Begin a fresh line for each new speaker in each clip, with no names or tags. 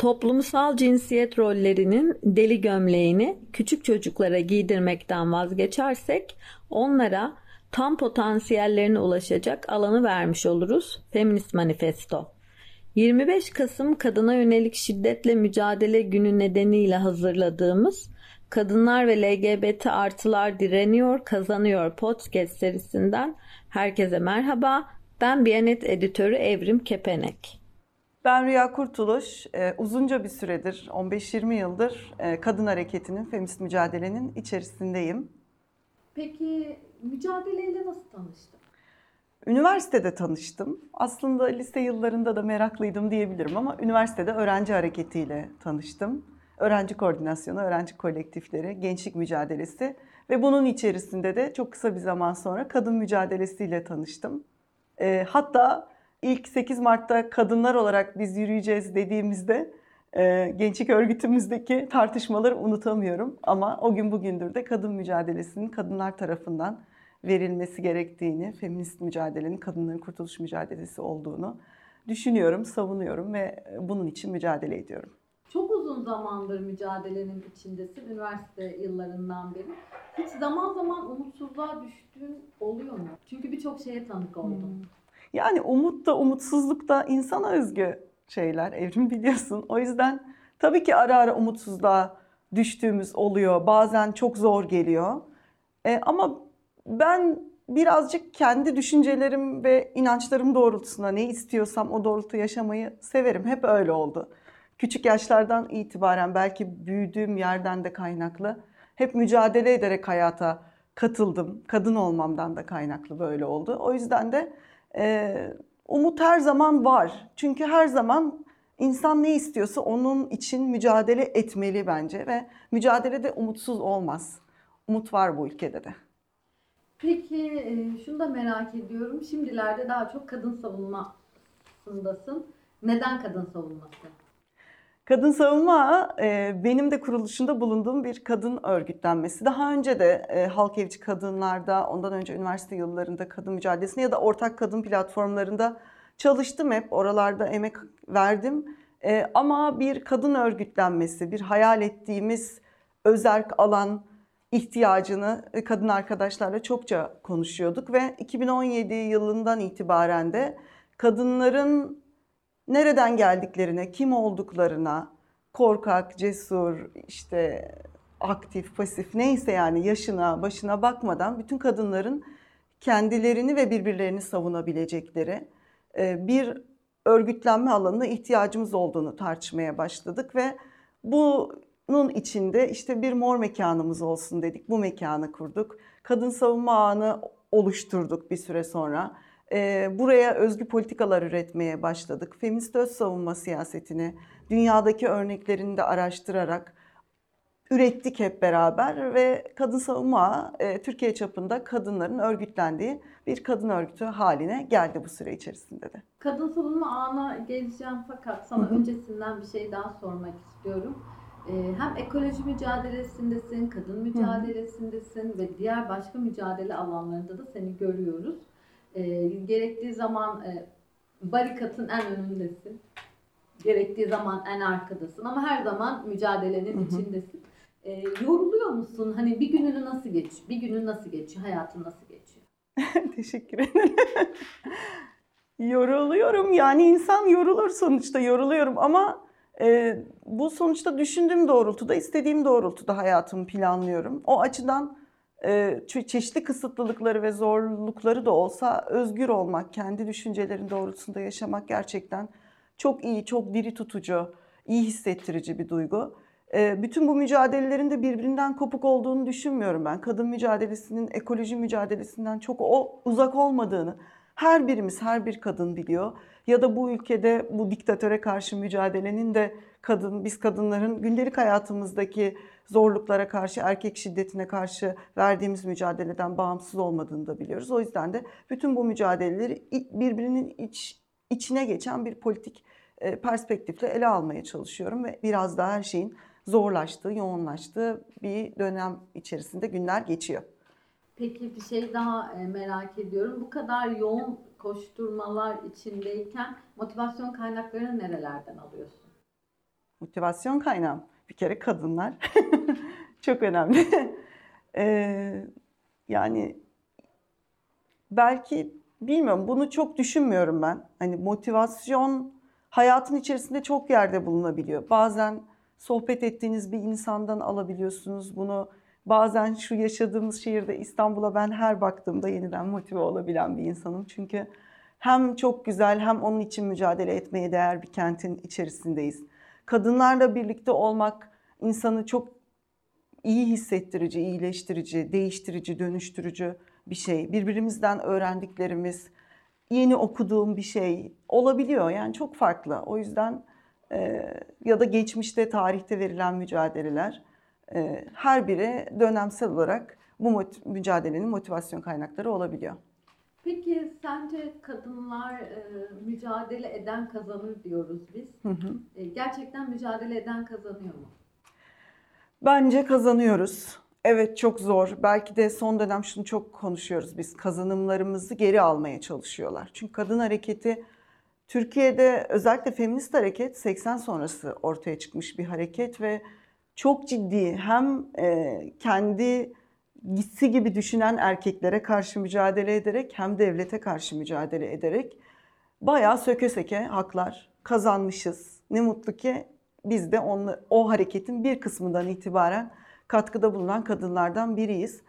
toplumsal cinsiyet rollerinin deli gömleğini küçük çocuklara giydirmekten vazgeçersek onlara tam potansiyellerine ulaşacak alanı vermiş oluruz. Feminist Manifesto 25 Kasım Kadına Yönelik Şiddetle Mücadele Günü nedeniyle hazırladığımız Kadınlar ve LGBT artılar direniyor, kazanıyor podcast serisinden herkese merhaba. Ben Biyanet editörü Evrim Kepenek.
Ben Rüya Kurtuluş. Ee, uzunca bir süredir, 15-20 yıldır e, kadın hareketinin, feminist mücadelenin içerisindeyim.
Peki mücadeleyle nasıl tanıştın?
Üniversitede tanıştım. Aslında lise yıllarında da meraklıydım diyebilirim ama üniversitede öğrenci hareketiyle tanıştım. Öğrenci koordinasyonu, öğrenci kolektifleri, gençlik mücadelesi ve bunun içerisinde de çok kısa bir zaman sonra kadın mücadelesiyle tanıştım. E, hatta ilk 8 Mart'ta kadınlar olarak biz yürüyeceğiz dediğimizde e, gençlik örgütümüzdeki tartışmaları unutamıyorum. Ama o gün bugündür de kadın mücadelesinin kadınlar tarafından verilmesi gerektiğini, feminist mücadelenin kadınların kurtuluş mücadelesi olduğunu düşünüyorum, savunuyorum ve bunun için mücadele ediyorum.
Çok uzun zamandır mücadelenin içindesin, üniversite yıllarından beri. Hiç zaman zaman umutsuzluğa düştüğün oluyor mu? Çünkü birçok şeye tanık oldum. Hmm.
Yani umut da umutsuzluk da insana özgü şeyler, evrim biliyorsun. O yüzden tabii ki ara ara umutsuzluğa düştüğümüz oluyor. Bazen çok zor geliyor. E, ama ben birazcık kendi düşüncelerim ve inançlarım doğrultusunda ne istiyorsam o doğrultu yaşamayı severim. Hep öyle oldu. Küçük yaşlardan itibaren belki büyüdüğüm yerden de kaynaklı hep mücadele ederek hayata katıldım. Kadın olmamdan da kaynaklı böyle oldu. O yüzden de umut her zaman var. Çünkü her zaman insan ne istiyorsa onun için mücadele etmeli bence ve mücadelede umutsuz olmaz. Umut var bu ülkede de.
Peki e, şunu da merak ediyorum. Şimdilerde daha çok kadın savunmasındasın. Neden kadın savunması?
Kadın savunma e, benim de kuruluşunda bulunduğum bir kadın örgütlenmesi. Daha önce de e, halk evci kadınlarda, ondan önce üniversite yıllarında kadın mücadelesinde ya da ortak kadın platformlarında çalıştım hep. Oralarda emek verdim. Ama bir kadın örgütlenmesi, bir hayal ettiğimiz özerk alan, ihtiyacını e, kadın arkadaşlarla çokça konuşuyorduk ve 2017 yılından itibaren de kadınların nereden geldiklerine, kim olduklarına, korkak, cesur, işte aktif, pasif neyse yani yaşına, başına bakmadan bütün kadınların kendilerini ve birbirlerini savunabilecekleri e, bir örgütlenme alanına ihtiyacımız olduğunu tartışmaya başladık ve bu bunun içinde işte bir mor mekanımız olsun dedik. Bu mekanı kurduk. Kadın savunma ağını oluşturduk bir süre sonra. Ee, buraya özgü politikalar üretmeye başladık. Feminist öz savunma siyasetini dünyadaki örneklerini de araştırarak ürettik hep beraber ve Kadın Savunma e, Türkiye çapında kadınların örgütlendiği bir kadın örgütü haline geldi bu süre içerisinde de.
Kadın Savunma Ağı'na geleceğim fakat sana öncesinden bir şey daha sormak istiyorum. Ee, hem ekoloji mücadelesindesin, kadın mücadelesindesin ve diğer başka mücadele alanlarında da seni görüyoruz. E, gerektiği zaman e, barikatın en önündesin. Gerektiği zaman en arkadasın ama her zaman mücadelenin hı hı. içindesin. E, yoruluyor musun? Hani bir gününü nasıl geçiyor? Bir günün nasıl geçiyor? Hayatın nasıl geçiyor?
Teşekkür ederim. Yoruluyorum yani insan yorulur sonuçta yoruluyorum ama e, bu sonuçta düşündüğüm doğrultuda, istediğim doğrultuda hayatımı planlıyorum. O açıdan çeşitli kısıtlılıkları ve zorlukları da olsa özgür olmak, kendi düşüncelerin doğrultusunda yaşamak gerçekten çok iyi, çok diri tutucu, iyi hissettirici bir duygu. E, bütün bu mücadelelerin de birbirinden kopuk olduğunu düşünmüyorum ben. Kadın mücadelesinin ekoloji mücadelesinden çok o uzak olmadığını her birimiz, her bir kadın biliyor ya da bu ülkede bu diktatöre karşı mücadelenin de kadın, biz kadınların gündelik hayatımızdaki zorluklara karşı, erkek şiddetine karşı verdiğimiz mücadeleden bağımsız olmadığını da biliyoruz. O yüzden de bütün bu mücadeleleri birbirinin iç, içine geçen bir politik e, perspektifle ele almaya çalışıyorum ve biraz daha her şeyin zorlaştığı, yoğunlaştığı bir dönem içerisinde günler geçiyor.
Peki bir şey daha e, merak ediyorum. Bu kadar yoğun koşturmalar içindeyken motivasyon kaynaklarını nerelerden alıyorsun?
Motivasyon kaynağım bir kere kadınlar. Çok önemli. Ee, yani belki bilmiyorum bunu çok düşünmüyorum ben. Hani motivasyon hayatın içerisinde çok yerde bulunabiliyor. Bazen sohbet ettiğiniz bir insandan alabiliyorsunuz bunu. Bazen şu yaşadığımız şehirde İstanbul'a ben her baktığımda yeniden motive olabilen bir insanım. Çünkü hem çok güzel hem onun için mücadele etmeye değer bir kentin içerisindeyiz. Kadınlarla birlikte olmak insanı çok iyi hissettirici, iyileştirici, değiştirici, dönüştürücü bir şey. Birbirimizden öğrendiklerimiz, yeni okuduğum bir şey olabiliyor. Yani çok farklı. O yüzden e, ya da geçmişte, tarihte verilen mücadeleler her biri dönemsel olarak bu mücadelenin motivasyon kaynakları olabiliyor.
Peki sence kadınlar e, mücadele eden kazanır diyoruz biz.
Hı hı.
E, gerçekten mücadele eden kazanıyor mu?
Bence kazanıyoruz. Evet çok zor. Belki de son dönem şunu çok konuşuyoruz biz. Kazanımlarımızı geri almaya çalışıyorlar. Çünkü kadın hareketi Türkiye'de özellikle feminist hareket 80 sonrası ortaya çıkmış bir hareket ve çok ciddi hem e, kendi gitsi gibi düşünen erkeklere karşı mücadele ederek hem devlete karşı mücadele ederek bayağı söke söke haklar kazanmışız. Ne mutlu ki biz de onu, o hareketin bir kısmından itibaren katkıda bulunan kadınlardan biriyiz.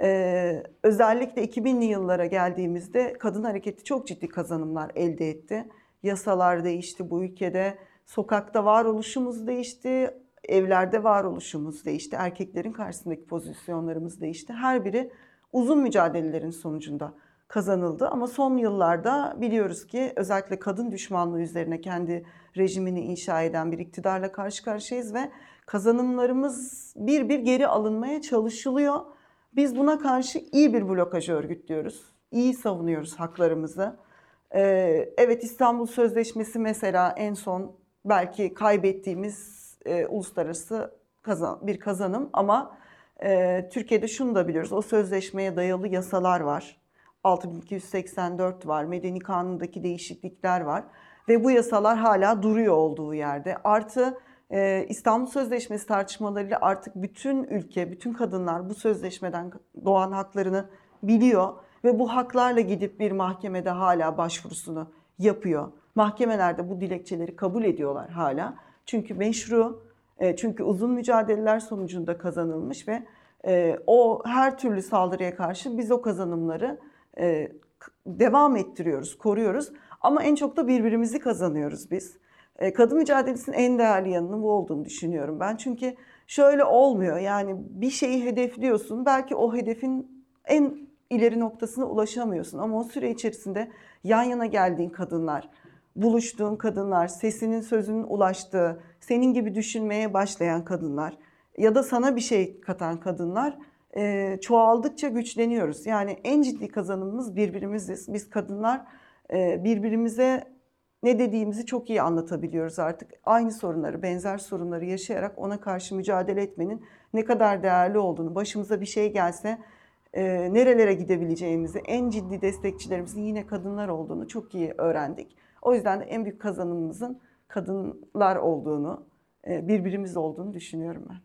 Ee, özellikle 2000'li yıllara geldiğimizde kadın hareketi çok ciddi kazanımlar elde etti. Yasalar değişti bu ülkede, sokakta varoluşumuz değişti, evlerde varoluşumuz değişti, erkeklerin karşısındaki pozisyonlarımız değişti. Her biri uzun mücadelelerin sonucunda kazanıldı ama son yıllarda biliyoruz ki özellikle kadın düşmanlığı üzerine kendi rejimini inşa eden bir iktidarla karşı karşıyayız ve kazanımlarımız bir bir geri alınmaya çalışılıyor. Biz buna karşı iyi bir blokaj örgütlüyoruz. İyi savunuyoruz haklarımızı. Ee, evet İstanbul Sözleşmesi mesela en son belki kaybettiğimiz e, uluslararası kazan, bir kazanım ama e, Türkiye'de şunu da biliyoruz. O sözleşmeye dayalı yasalar var. 6284 var. Medeni kanundaki değişiklikler var. Ve bu yasalar hala duruyor olduğu yerde. Artı e, İstanbul Sözleşmesi tartışmalarıyla artık bütün ülke, bütün kadınlar bu sözleşmeden doğan haklarını biliyor. Ve bu haklarla gidip bir mahkemede hala başvurusunu yapıyor. Mahkemelerde bu dilekçeleri kabul ediyorlar hala. Çünkü meşru, e, çünkü uzun mücadeleler sonucunda kazanılmış ve e, o her türlü saldırıya karşı biz o kazanımları e, devam ettiriyoruz, koruyoruz. Ama en çok da birbirimizi kazanıyoruz biz. Kadın mücadelesinin en değerli yanının bu olduğunu düşünüyorum ben. Çünkü şöyle olmuyor yani bir şeyi hedefliyorsun belki o hedefin en ileri noktasına ulaşamıyorsun. Ama o süre içerisinde yan yana geldiğin kadınlar, buluştuğun kadınlar, sesinin sözünün ulaştığı, senin gibi düşünmeye başlayan kadınlar ya da sana bir şey katan kadınlar e, çoğaldıkça güçleniyoruz. Yani en ciddi kazanımımız birbirimiziz. Biz kadınlar e, birbirimize ne dediğimizi çok iyi anlatabiliyoruz artık. Aynı sorunları, benzer sorunları yaşayarak ona karşı mücadele etmenin ne kadar değerli olduğunu, başımıza bir şey gelse e, nerelere gidebileceğimizi, en ciddi destekçilerimizin yine kadınlar olduğunu çok iyi öğrendik. O yüzden de en büyük kazanımımızın kadınlar olduğunu, e, birbirimiz olduğunu düşünüyorum ben.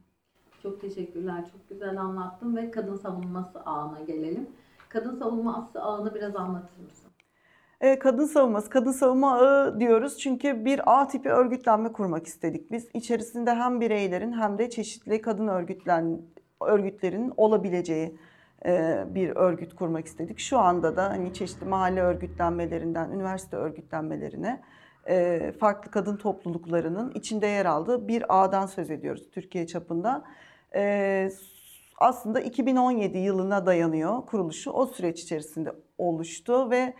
Çok teşekkürler. Çok güzel anlattın ve kadın savunması ağına gelelim. Kadın savunması ağını biraz anlatır mısın?
E, kadın savunması, kadın savunma ağı diyoruz çünkü bir ağ tipi örgütlenme kurmak istedik biz. İçerisinde hem bireylerin hem de çeşitli kadın örgütlen örgütlerinin olabileceği bir örgüt kurmak istedik. Şu anda da hani çeşitli mahalle örgütlenmelerinden üniversite örgütlenmelerine e, farklı kadın topluluklarının içinde yer aldığı bir ağdan söz ediyoruz Türkiye çapında. E, aslında 2017 yılına dayanıyor kuruluşu. O süreç içerisinde oluştu ve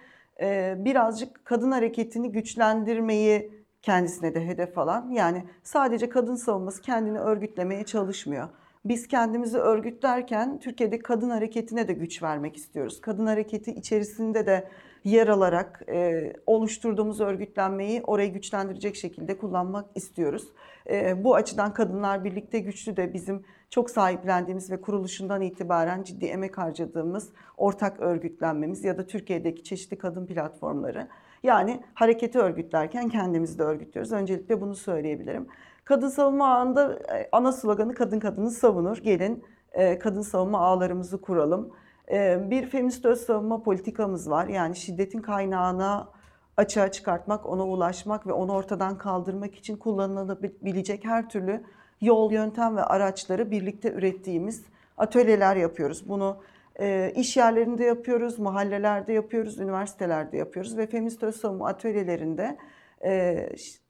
birazcık kadın hareketini güçlendirmeyi kendisine de hedef alan. Yani sadece kadın savunması kendini örgütlemeye çalışmıyor. Biz kendimizi örgütlerken Türkiye'de kadın hareketine de güç vermek istiyoruz. Kadın hareketi içerisinde de yer alarak e, oluşturduğumuz örgütlenmeyi orayı güçlendirecek şekilde kullanmak istiyoruz. E, bu açıdan Kadınlar Birlikte Güçlü de bizim çok sahiplendiğimiz ve kuruluşundan itibaren ciddi emek harcadığımız ortak örgütlenmemiz ya da Türkiye'deki çeşitli kadın platformları. Yani hareketi örgütlerken kendimizi de örgütlüyoruz. Öncelikle bunu söyleyebilirim. Kadın savunma ağında e, ana sloganı kadın kadını savunur. Gelin e, kadın savunma ağlarımızı kuralım. E, Bir feminist öz savunma politikamız var. Yani şiddetin kaynağına açığa çıkartmak, ona ulaşmak ve onu ortadan kaldırmak için kullanılabilecek her türlü yol, yöntem ve araçları birlikte ürettiğimiz atölyeler yapıyoruz. Bunu e, iş yerlerinde yapıyoruz, mahallelerde yapıyoruz, üniversitelerde yapıyoruz ve feminist öz savunma atölyelerinde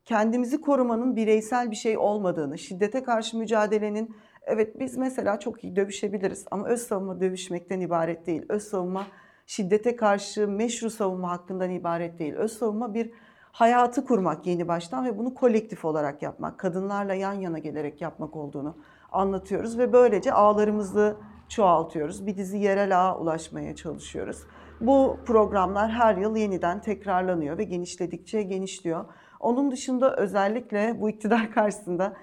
kendimizi korumanın bireysel bir şey olmadığını, şiddete karşı mücadelenin evet biz mesela çok iyi dövüşebiliriz ama öz savunma dövüşmekten ibaret değil. Öz savunma şiddete karşı meşru savunma hakkından ibaret değil. Öz savunma bir hayatı kurmak yeni baştan ve bunu kolektif olarak yapmak, kadınlarla yan yana gelerek yapmak olduğunu anlatıyoruz ve böylece ağlarımızı çoğaltıyoruz. Bir dizi yerel ağa ulaşmaya çalışıyoruz. Bu programlar her yıl yeniden tekrarlanıyor ve genişledikçe genişliyor. Onun dışında özellikle bu iktidar karşısında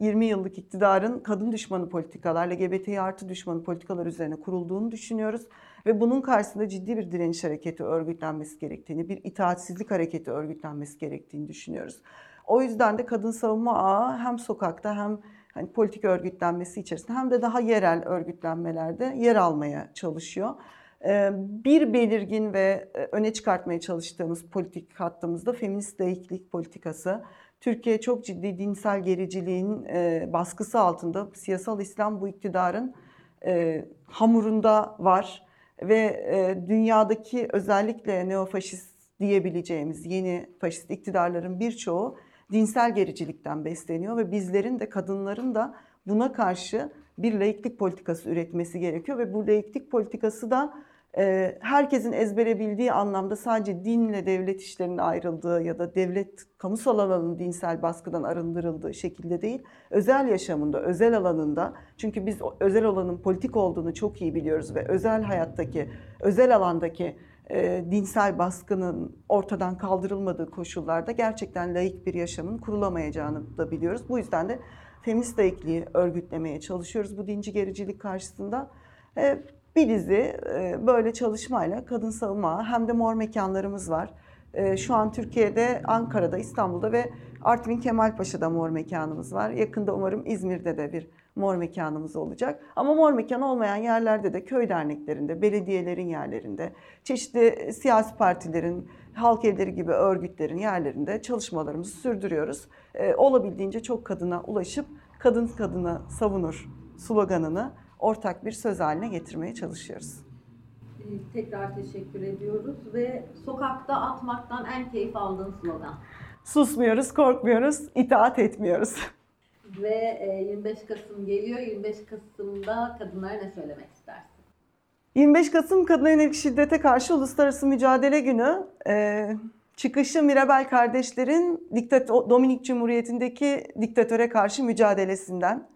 20 yıllık iktidarın kadın düşmanı politikalar, LGBTİ artı düşmanı politikalar üzerine kurulduğunu düşünüyoruz. Ve bunun karşısında ciddi bir direniş hareketi örgütlenmesi gerektiğini, bir itaatsizlik hareketi örgütlenmesi gerektiğini düşünüyoruz. O yüzden de kadın savunma ağı hem sokakta hem hani politik örgütlenmesi içerisinde hem de daha yerel örgütlenmelerde yer almaya çalışıyor. Bir belirgin ve öne çıkartmaya çalıştığımız politik hattımızda feminist laiklik politikası. Türkiye çok ciddi dinsel gericiliğin baskısı altında siyasal İslam bu iktidarın hamurunda var ve dünyadaki özellikle neofaşist diyebileceğimiz yeni faşist iktidarların birçoğu dinsel gericilikten besleniyor ve bizlerin de kadınların da buna karşı bir laiklik politikası üretmesi gerekiyor ve bu laiklik politikası da e, herkesin ezbere bildiği anlamda sadece dinle devlet işlerinin ayrıldığı ya da devlet kamusal alanın dinsel baskıdan arındırıldığı şekilde değil, özel yaşamında, özel alanında çünkü biz özel alanın politik olduğunu çok iyi biliyoruz ve özel hayattaki, özel alandaki e, dinsel baskının ortadan kaldırılmadığı koşullarda gerçekten laik bir yaşamın kurulamayacağını da biliyoruz. Bu yüzden de feminist laikliği örgütlemeye çalışıyoruz bu dinci gericilik karşısında. E, bir dizi e, böyle çalışmayla kadın savunma hem de mor mekanlarımız var. E, şu an Türkiye'de, Ankara'da, İstanbul'da ve Artvin Kemalpaşa'da mor mekanımız var. Yakında umarım İzmir'de de bir mor mekanımız olacak. Ama mor mekan olmayan yerlerde de köy derneklerinde, belediyelerin yerlerinde, çeşitli siyasi partilerin, halk evleri gibi örgütlerin yerlerinde çalışmalarımızı sürdürüyoruz. Ee, olabildiğince çok kadına ulaşıp kadın kadına savunur sloganını ortak bir söz haline getirmeye çalışıyoruz.
Ee, Tekrar teşekkür ediyoruz ve sokakta atmaktan en keyif aldığın slogan.
Susmuyoruz, korkmuyoruz, itaat etmiyoruz.
Ve e, 25 Kasım geliyor. 25 Kasım'da kadınlara ne söylemek istersin?
25 Kasım Kadına Yönelik Şiddete Karşı Uluslararası Mücadele Günü e, çıkışı Mirabel kardeşlerin diktat Dominik Cumhuriyeti'ndeki diktatöre karşı mücadelesinden.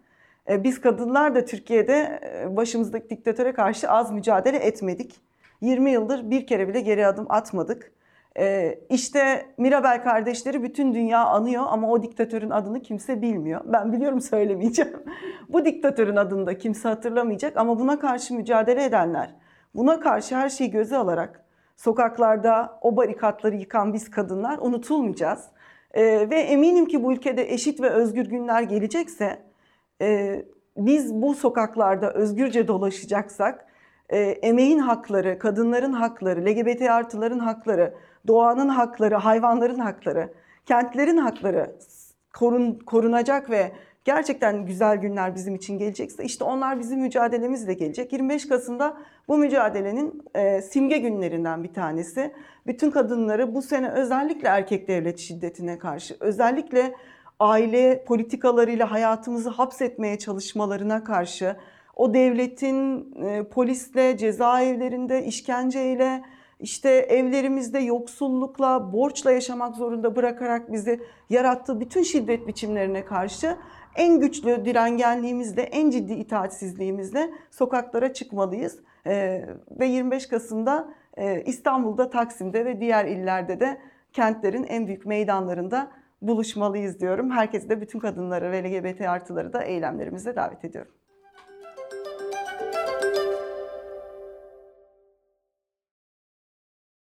E, biz kadınlar da Türkiye'de e, başımızdaki diktatöre karşı az mücadele etmedik. 20 yıldır bir kere bile geri adım atmadık. Ee, işte Mirabel kardeşleri bütün dünya anıyor ama o diktatörün adını kimse bilmiyor. Ben biliyorum söylemeyeceğim. Bu diktatörün adını da kimse hatırlamayacak ama buna karşı mücadele edenler, buna karşı her şeyi göze alarak sokaklarda o barikatları yıkan biz kadınlar unutulmayacağız. Ee, ve eminim ki bu ülkede eşit ve özgür günler gelecekse e, biz bu sokaklarda özgürce dolaşacaksak e, emeğin hakları, kadınların hakları, LGBT artıların hakları, doğanın hakları, hayvanların hakları, kentlerin hakları korun, korunacak ve gerçekten güzel günler bizim için gelecekse işte onlar bizim mücadelemizle gelecek. 25 Kasım'da bu mücadelenin e, simge günlerinden bir tanesi. Bütün kadınları bu sene özellikle erkek devlet şiddetine karşı, özellikle aile politikalarıyla hayatımızı hapsetmeye çalışmalarına karşı, o devletin e, polisle, cezaevlerinde işkenceyle, işte evlerimizde yoksullukla, borçla yaşamak zorunda bırakarak bizi yarattığı bütün şiddet biçimlerine karşı en güçlü direngenliğimizle, en ciddi itaatsizliğimizle sokaklara çıkmalıyız. Ee, ve 25 Kasım'da e, İstanbul'da, Taksim'de ve diğer illerde de kentlerin en büyük meydanlarında buluşmalıyız diyorum. Herkesi de bütün kadınları ve LGBT artıları da eylemlerimize davet ediyorum.